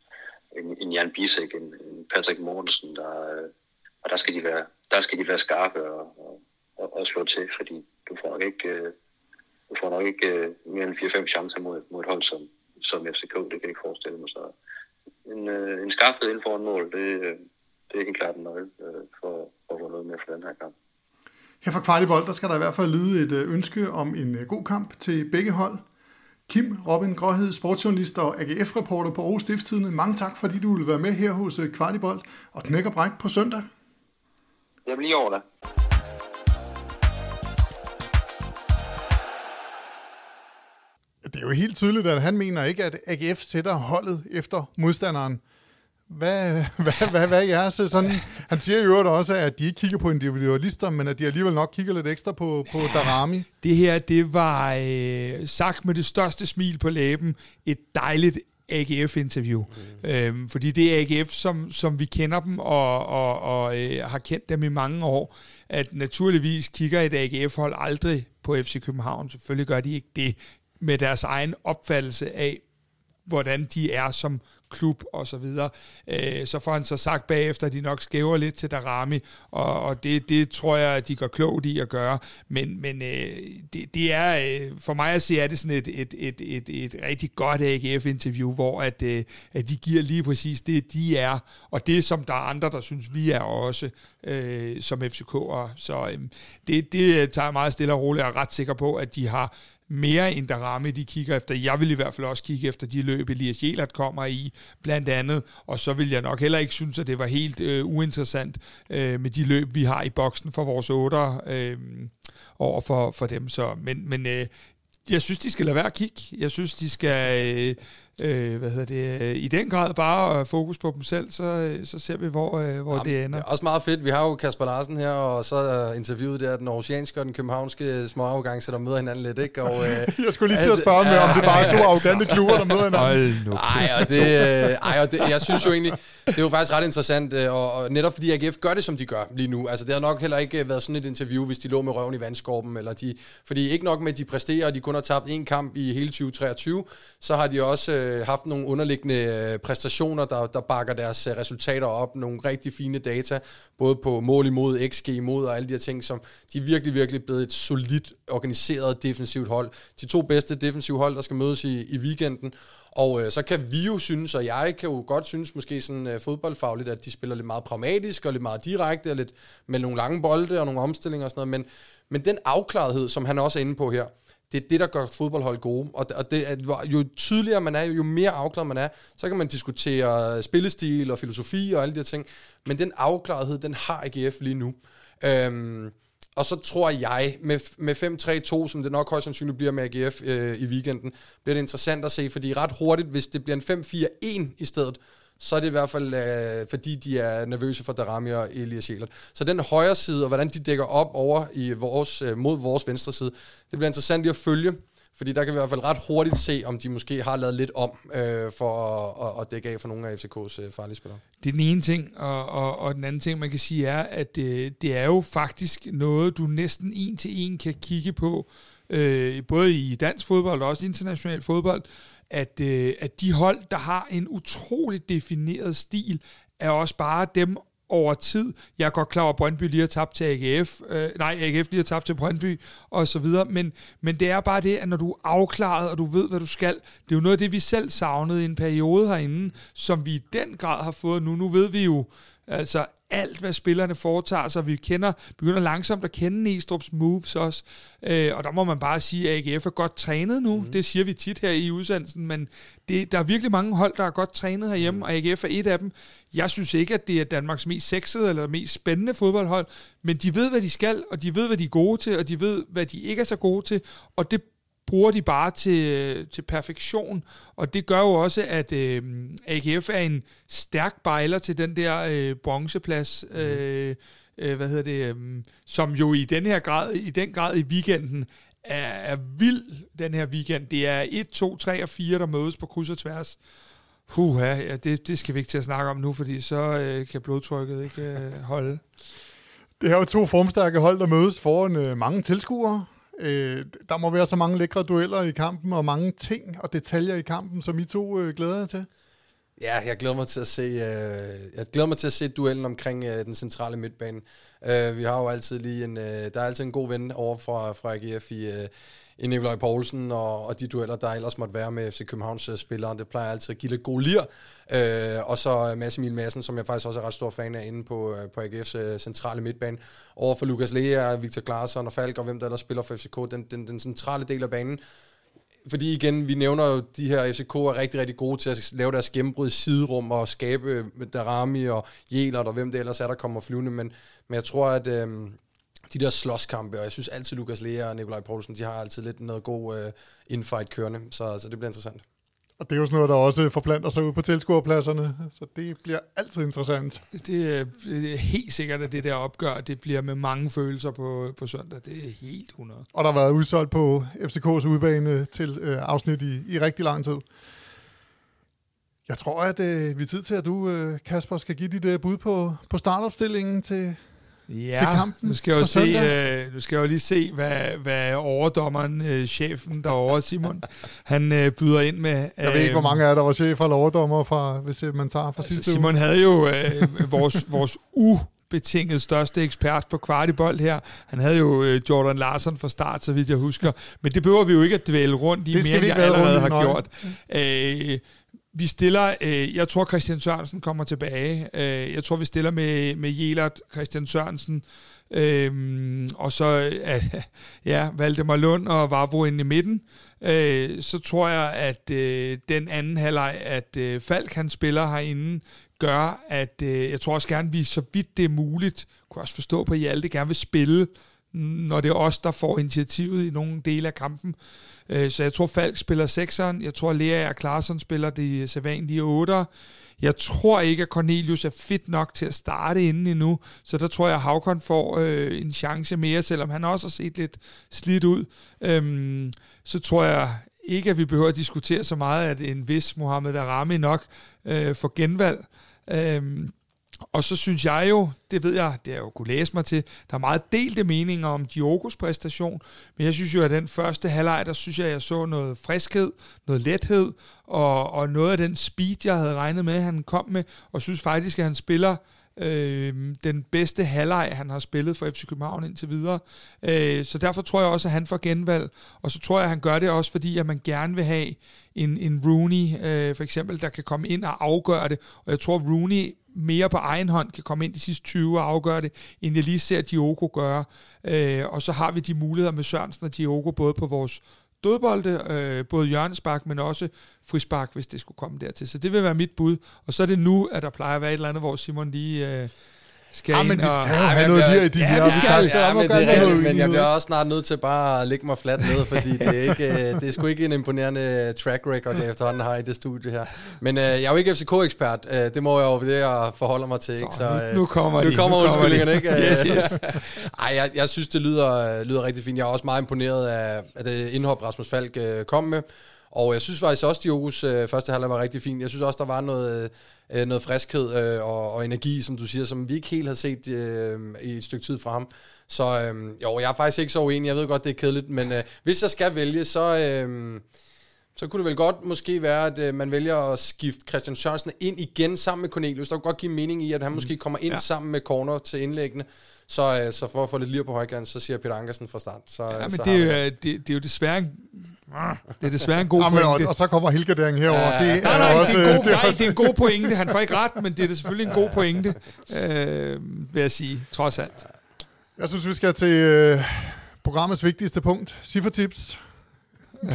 en, en Jan Bisek, en, en Patrick Mortensen, der, og der skal de være, der skal de være skarpe og, og, og, og slå til, fordi du får nok ikke, øh, du får nok ikke øh, mere end 4-5 chancer mod, mod et hold som, som FCK, det kan jeg ikke forestille mig. Så en, øh, en skarphed inden for en mål, det, det er helt klart en nøgle for, for at få noget med for den her kamp. Her fra Kvartibold, der skal der i hvert fald lyde et ønske om en god kamp til begge hold. Kim Robin Gråhed, sportsjournalist og AGF-reporter på Aarhus Stifttidene. Mange tak, fordi du vil være med her hos Kvartibold og knækker bræk på søndag. Jeg bliver over det. Det er jo helt tydeligt, at han mener ikke, at AGF sætter holdet efter modstanderen. Hvad, hvad, hvad, hvad er jeres sådan? Han siger jo også, at de ikke kigger på individualister, men at de alligevel nok kigger lidt ekstra på, på Darami. Det her, det var øh, sagt med det største smil på læben. Et dejligt AGF-interview. Mm. Øhm, fordi det er AGF, som, som vi kender dem og, og, og øh, har kendt dem i mange år. At naturligvis kigger et AGF-hold aldrig på FC København. Selvfølgelig gør de ikke det med deres egen opfattelse af, hvordan de er som klub og så videre. Øh, så får han så sagt bagefter, at de nok skæver lidt til Darami, og, og det, det tror jeg, at de går klogt i at gøre. Men, men øh, det, det er, øh, for mig at se, er det sådan et, et, et, et, et rigtig godt AGF-interview, hvor at, øh, at de giver lige præcis det, de er, og det, som der er andre, der synes, vi er også øh, som FCK'er. Så øh, det, det tager jeg meget stille og roligt, og er ret sikker på, at de har mere end der ramme, de kigger efter. Jeg vil i hvert fald også kigge efter de løb, Elias Jelert kommer i, blandt andet. Og så vil jeg nok heller ikke synes, at det var helt øh, uinteressant øh, med de løb, vi har i boksen for vores otter øh, over for, for dem. Så, men men øh, jeg synes, de skal lade være at kigge. Jeg synes, de skal... Øh, øh, hvad hedder det, øh, i den grad bare fokus på dem selv, så, øh, så ser vi, hvor, øh, hvor Jamen, det ender. Det er også meget fedt. Vi har jo Kasper Larsen her, og så interviewet der den oceanske og den københavnske småafgang, så der møder hinanden lidt, ikke? Og, øh, jeg skulle lige til at spørge med, om det bare er to arrogante klubber, der møder hinanden. nu. Ej, og det, øh, ej, og det, jeg synes jo egentlig, det er jo faktisk ret interessant, og, og netop fordi AGF gør det, som de gør lige nu. Altså, det har nok heller ikke været sådan et interview, hvis de lå med røven i vandskorben, eller de, fordi ikke nok med, at de præsterer, og de kun har tabt én kamp i hele 2023, så har de også øh, haft nogle underliggende øh, præstationer, der, der bakker deres øh, resultater op. Nogle rigtig fine data, både på mål imod, XG imod og alle de her ting, som de er virkelig, virkelig blevet et solidt organiseret defensivt hold. De to bedste defensive hold, der skal mødes i, i weekenden. Og øh, så kan vi jo synes, og jeg kan jo godt synes måske sådan øh, fodboldfagligt, at de spiller lidt meget pragmatisk og lidt meget direkte, og lidt med nogle lange bolde og nogle omstillinger og sådan noget. Men, men den afklarethed, som han også er inde på her, det er det, der gør fodboldhold gode. Og, og det, er, jo tydeligere man er, jo mere afklaret man er, så kan man diskutere spillestil og filosofi og alle de her ting. Men den afklarethed, den har AGF lige nu. Øhm, og så tror jeg, med, med 5-3-2, som det nok højst sandsynligt bliver med AGF øh, i weekenden, bliver det interessant at se, fordi ret hurtigt, hvis det bliver en 5-4-1 i stedet, så er det i hvert fald, øh, fordi de er nervøse for Darami og Elias Jelert. Så den højre side, og hvordan de dækker op over i vores, øh, mod vores venstre side, det bliver interessant at følge, fordi der kan vi i hvert fald ret hurtigt se, om de måske har lavet lidt om øh, for at, at, at dække af for nogle af FCK's øh, farlige spillere. Det er den ene ting, og, og, og den anden ting, man kan sige, er, at øh, det er jo faktisk noget, du næsten en til en kan kigge på, øh, både i dansk fodbold og også international fodbold, at, øh, at de hold, der har en utrolig defineret stil, er også bare dem over tid. Jeg er godt klar over, at Brøndby lige har tabt til AGF. Øh, nej, AGF lige har tabt til Brøndby, og så videre. Men, men det er bare det, at når du er afklaret, og du ved, hvad du skal, det er jo noget af det, vi selv savnede i en periode herinde, som vi i den grad har fået nu. Nu ved vi jo, Altså alt, hvad spillerne foretager sig. Vi kender, begynder langsomt at kende Næstrup's moves også. Øh, og der må man bare sige, at AGF er godt trænet nu. Mm. Det siger vi tit her i udsendelsen, men det, der er virkelig mange hold, der er godt trænet herhjemme, mm. og AGF er et af dem. Jeg synes ikke, at det er Danmarks mest sexede eller mest spændende fodboldhold, men de ved, hvad de skal, og de ved, hvad de er gode til, og de ved, hvad de ikke er så gode til, og det bruger de bare til, til perfektion, og det gør jo også, at øh, AGF er en stærk bejler til den der øh, bronzeplads, mm. øh, øh, hvad hedder det, øh, som jo i den her grad, i den grad i weekenden er, er vild, den her weekend. Det er 1, 2, 3 og 4, der mødes på kryds og tværs. Huha, ja, det, det skal vi ikke til at snakke om nu, fordi så øh, kan blodtrykket ikke øh, holde. Det er jo to formstærke hold, der mødes foran øh, mange tilskuere. Øh, der må være så mange lækre dueller i kampen, og mange ting og detaljer i kampen, som I to øh, glæder jer til. Ja, jeg glæder mig til at se, øh, jeg glæder mig til at se duellen omkring øh, den centrale midtbane. Øh, vi har jo altid lige en, øh, der er altid en god ven over fra, fra AGF i, øh, i Nikolaj Poulsen og, og de dueller, der ellers måtte være med FC Københavns øh, spillere. Det plejer altid at give lidt god lir. Øh, og så øh, Mads Emil Madsen, som jeg faktisk også er ret stor fan af inde på, øh, på AGF's centrale midtbane. Over for Lukas Lea, Victor Klaarsson og Falk og hvem der ellers spiller for FCK. Den, den, den centrale del af banen fordi igen, vi nævner jo, de her FCK er rigtig, rigtig gode til at lave deres gennembrud i siderum og skabe Darami og Jelert og hvem det ellers er, der kommer flyvende. Men, men jeg tror, at, øh, de der slåskampe, og jeg synes altid, Lukas Lea og Nikolaj Poulsen, de har altid lidt noget god uh, infight kørende, så, så det bliver interessant. Og det er jo sådan noget, der også forplanter sig ud på tilskuerpladserne, så det bliver altid interessant. Det, det er helt sikkert, at det der opgør, det bliver med mange følelser på, på søndag. Det er helt 100. Og der har været udsolgt på FCK's udbane til øh, afsnit i, i rigtig lang tid. Jeg tror, at øh, vi er tid til, at du, øh, Kasper, skal give dit øh, bud på, på startopstillingen til, ja, til kampen nu skal jeg jo se, øh, nu skal jeg jo lige se, hvad, hvad overdommeren, øh, chefen derovre, Simon, han øh, byder ind med. Øh, jeg ved ikke, hvor mange af der var chef eller overdommer, fra, hvis øh, man tager fra altså, sidste Simon uge. havde jo øh, vores, vores u betinget største ekspert på kvartibold her. Han havde jo øh, Jordan Larsen fra start, så vidt jeg husker. Men det behøver vi jo ikke at dvæle rundt i, mere end jeg allerede har gjort. Øh, vi stiller, øh, jeg tror Christian Sørensen kommer tilbage. Øh, jeg tror, vi stiller med, med Jelert, Christian Sørensen, øh, og så øh, ja, Valdemar Lund og Vavro inde i midten. Øh, så tror jeg, at øh, den anden halvleg, at øh, Falk han spiller herinde, gør, at øh, jeg tror også gerne, vi så vidt det er muligt, kunne også forstå på, at I alle gerne vil spille, når det er os, der får initiativet i nogle dele af kampen. Øh, så jeg tror, Falk spiller 6'eren. Jeg tror, Lea og Klaarsson spiller de sædvanlige 8'ere. Jeg tror ikke, at Cornelius er fit nok til at starte inden endnu, så der tror jeg, at Havkon får øh, en chance mere, selvom han også har set lidt slidt ud. Øhm, så tror jeg ikke, at vi behøver at diskutere så meget, at en vis Mohamed Arami nok øh, får genvalg. Øhm, og så synes jeg jo, det ved jeg, det har jeg jo kunne læse mig til, der er meget delte meninger om Diogos præstation, men jeg synes jo, at den første halvleg, der synes jeg, at jeg så noget friskhed, noget lethed, og, og noget af den speed, jeg havde regnet med, han kom med, og synes faktisk, at han spiller øh, den bedste halvleg, han har spillet for FC København indtil videre. Øh, så derfor tror jeg også, at han får genvalg, og så tror jeg, at han gør det også, fordi at man gerne vil have en, en Rooney, øh, for eksempel, der kan komme ind og afgøre det, og jeg tror, Rooney mere på egen hånd kan komme ind de sidste 20 og afgøre det, end jeg lige ser Diogo gøre. Øh, og så har vi de muligheder med Sørensen og Diogo, både på vores dødbolde, øh, både hjørnespark, men også frispark, hvis det skulle komme dertil. Så det vil være mit bud. Og så er det nu, at der plejer at være et eller andet, hvor Simon lige... Øh, skal ja, men vi skal og, have noget her i de ja, her. Vi skal, ja, men, det skal, men jeg bliver også snart nødt til bare at lægge mig fladt ned, fordi det er, ikke, øh, det er sgu ikke en imponerende track record, jeg efterhånden har i det studie her. Men øh, jeg er jo ikke FCK-ekspert, øh, det må jeg jo det, jeg forholder mig til. Så, ikke? Så, øh, nu, nu kommer de. Nu kommer undskyldningerne, ikke? yes, yes. Ej, jeg, jeg synes, det lyder, lyder rigtig fint. Jeg er også meget imponeret af, af det indhop, Rasmus Falk øh, kom med. Og jeg synes faktisk også, at Diogos øh, første halvleg var rigtig fin. Jeg synes også, der var noget, øh, noget friskhed øh, og, og energi, som du siger, som vi ikke helt har set øh, i et stykke tid fra ham. Så øh, jo, jeg er faktisk ikke så uenig. Jeg ved godt, det er kedeligt, men øh, hvis jeg skal vælge, så... Øh, så kunne det vel godt måske være, at øh, man vælger at skifte Christian Sørensen ind igen sammen med Cornelius. Der kunne godt give mening i, at han mm. måske kommer ind ja. sammen med corner til indlæggene. Så, øh, så for at få lidt lir på højkant, så siger Peter Ankersen fra start. Så, ja, men så det, er jo, det, det er jo desværre Det er desværre en god Ja, men, og, pointe. og så kommer helgarderingen herover. Det er Nej, nej, også, det er, en god, det er nej, også, det er en god pointe. Han får ikke ret, men det er da selvfølgelig en god pointe, øh, vil jeg sige, trods alt. Jeg synes, vi skal til øh, programmets vigtigste punkt. Ciffertips.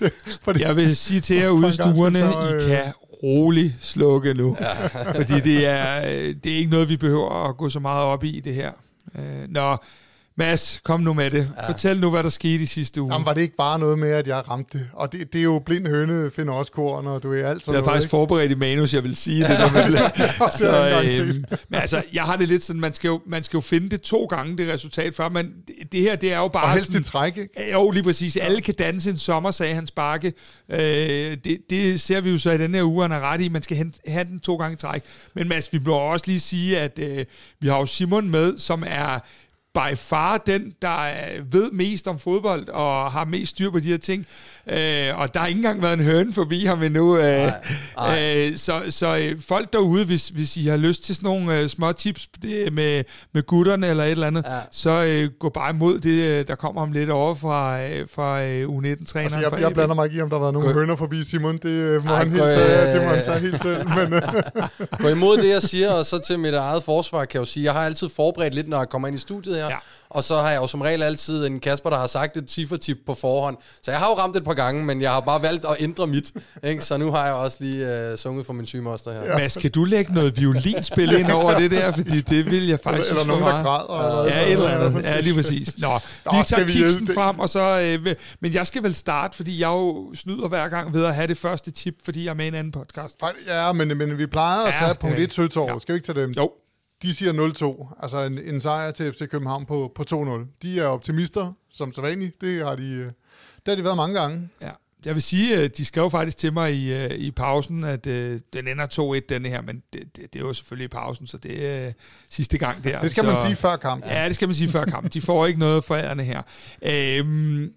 det, fordi, Jeg vil sige til jer ude i stuerne, så, I øh, kan roligt slukke nu. Ja. Fordi det er, øh, det er ikke noget, vi behøver at gå så meget op i, det her. Øh, Nå, Mads, kom nu med det. Fortæl nu, hvad der skete i sidste uge. Jamen, var det ikke bare noget med, at jeg ramte det? Og det, det er jo blind høne, finder også korn, og du er alt Jeg sådan havde noget, faktisk ikke? forberedt i manus, jeg vil sige det. Der med har så, jeg øhm, men altså, jeg har det lidt sådan, man skal, jo, man skal jo finde det to gange, det resultat, før man, det, det her, det er jo bare Og helst sådan, i træk, ikke? Ja, Jo, lige præcis. Alle kan danse en sommer, sagde Hans Bakke. Øh, det, det ser vi jo så i den her uge, han er ret i. Man skal hen- have den to gange træk. Men Mads, vi må også lige sige, at øh, vi har jo Simon med, som er by far den, der øh, ved mest om fodbold og har mest styr på de her ting. Øh, og der har ikke engang været en høne forbi ham endnu. Øh, øh, så så øh, folk derude, hvis, hvis I har lyst til sådan nogle øh, små tips det, med, med gutterne eller et eller andet, ja. så øh, gå bare imod det, øh, der kommer om lidt over fra, øh, fra øh, U19-træneren. Altså, jeg, jeg blander mig ikke i, om der har været nogle Gå- høner forbi Simon. Det øh, må, Ej, han helt tage, øh, det må han tage helt selv. Men, øh, Gå imod det, jeg siger, og så til mit eget forsvar kan jeg jo sige, jeg har altid forberedt lidt, når jeg kommer ind i studiet her. Ja. Ja. Og så har jeg jo som regel altid en Kasper, der har sagt et ciffertip på forhånd. Så jeg har jo ramt et par gange, men jeg har bare valgt at ændre mit. Ikke? Så nu har jeg også lige uh, sunget for min sygemoster her. Mads, kan du lægge noget violinspil ind over det der? Fordi det vil jeg faktisk eller synes nogen, der græder. Ja, et eller andet. Ja, lige præcis. Nå, vi skal tager kiksen frem, og så... Øh, men jeg skal vel starte, fordi jeg jo snyder hver gang ved at have det første tip, fordi jeg er med i en anden podcast. Ja, men, men vi plejer at Ja, tage det punkt er 1 Søtorv. Ja. Skal vi ikke tage dem? Jo, De siger 0-2. Altså en, en sejr til FC København på, på 2-0. De er optimister, som så vanligt. Det har de, øh, det har de været mange gange. Ja. Jeg vil sige, øh, de skrev faktisk til mig i, øh, i pausen, at øh, den ender 2-1, denne her, men det, det, det er jo selvfølgelig i pausen, så det er øh, sidste gang der. Det skal så, man sige før kampen. Ja, det skal man sige før kampen. De får ikke noget forærende her. Øhm,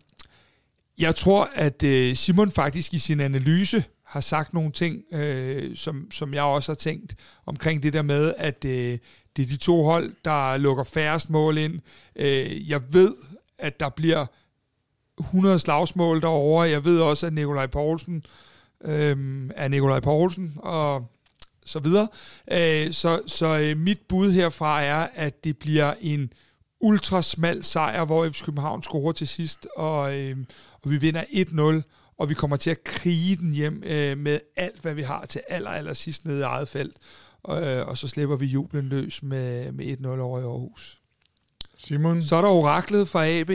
jeg tror, at øh, Simon faktisk i sin analyse har sagt nogle ting, øh, som, som jeg også har tænkt omkring det der med, at øh, det er de to hold, der lukker færrest mål ind. Øh, jeg ved, at der bliver 100 slagsmål derovre. Jeg ved også, at Nikolaj Poulsen øh, er Nikolaj Poulsen, og så videre. Øh, så så øh, mit bud herfra er, at det bliver en ultrasmal sejr, hvor FC København scorer til sidst, og, øh, og vi vinder 1-0, og vi kommer til at krige den hjem øh, med alt, hvad vi har til aller, aller sidst nede i eget felt. Og, øh, og så slipper vi jublen løs med, med 1-0 over i Aarhus. Simon, Så er der oraklet fra AB.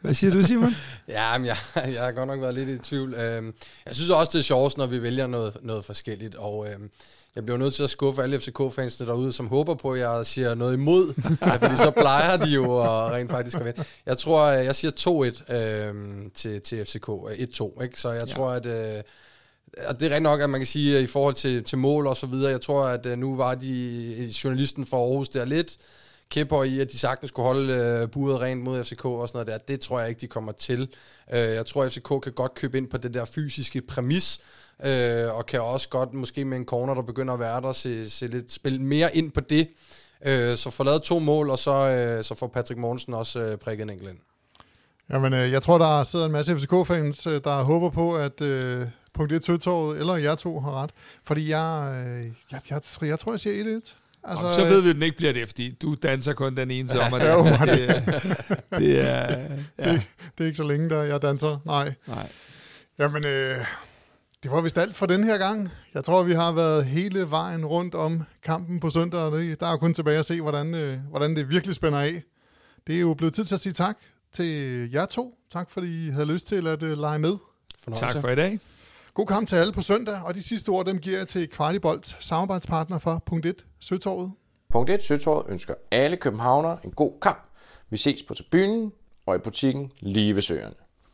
Hvad siger du, Simon? Ja, men jeg, jeg har godt nok været lidt i tvivl. Øhm, Jeg synes også, det er sjovest, når vi vælger noget, noget forskelligt, og øhm, jeg bliver nødt til at skuffe alle FCK-fansene derude, som håber på, at jeg siger noget imod, fordi så plejer de jo at rent faktisk at vinde. Jeg tror, jeg siger 2-1 øhm, til, til FCK, øh, 1-2, ikke? så jeg Ja. tror, at... Øh, og det er rigtig nok, at man kan sige, at i forhold til, til mål og så videre, jeg tror, at øh, nu var de journalisten fra Aarhus der lidt kæpper i, at de sagtens skulle holde øh, budet rent mod FCK og sådan noget der. Det tror jeg ikke, de kommer til. Øh, jeg tror, at FCK kan godt købe ind på det der fysiske præmis, øh, og kan også godt, måske med en corner, der begynder at være der, se, se lidt, spille mere ind på det. Øh, så får lavet to mål, og så, øh, så får Patrick Mortensen også øh, prikket en enkelt ind. Jamen, øh, jeg tror, der sidder en masse FCK-fans, øh, der håber på, at øh, punkt 1 Søtorvet, eller jeg to har ret. Fordi jeg, øh, jeg, jeg, jeg tror, jeg siger 1-1. Altså, så ved vi, at den ikke bliver det, fordi du danser kun den ene sommer. Jo, der. det, er- det er... Ja, Det er ikke så længe, der jeg danser. Nej. nej. Jamen, øh, det var vist alt for den her gang. Jeg tror, vi har været hele vejen rundt om kampen på søndag. og det- Der er kun tilbage at se, hvordan, øh, hvordan det virkelig spænder af. Det er jo blevet tid til at sige tak til jer to. Tak, fordi I havde lyst til at øh, lege med. Fornøjelse. Tak for i dag. God kamp til alle på søndag, og de sidste ord, dem giver jeg til Kvartibolt, samarbejdspartner for punkt 1, Søtorvet. Punkt 1. Søtorvet ønsker alle københavnere en god kamp. Vi ses på tribunen og i butikken lige ved søerne.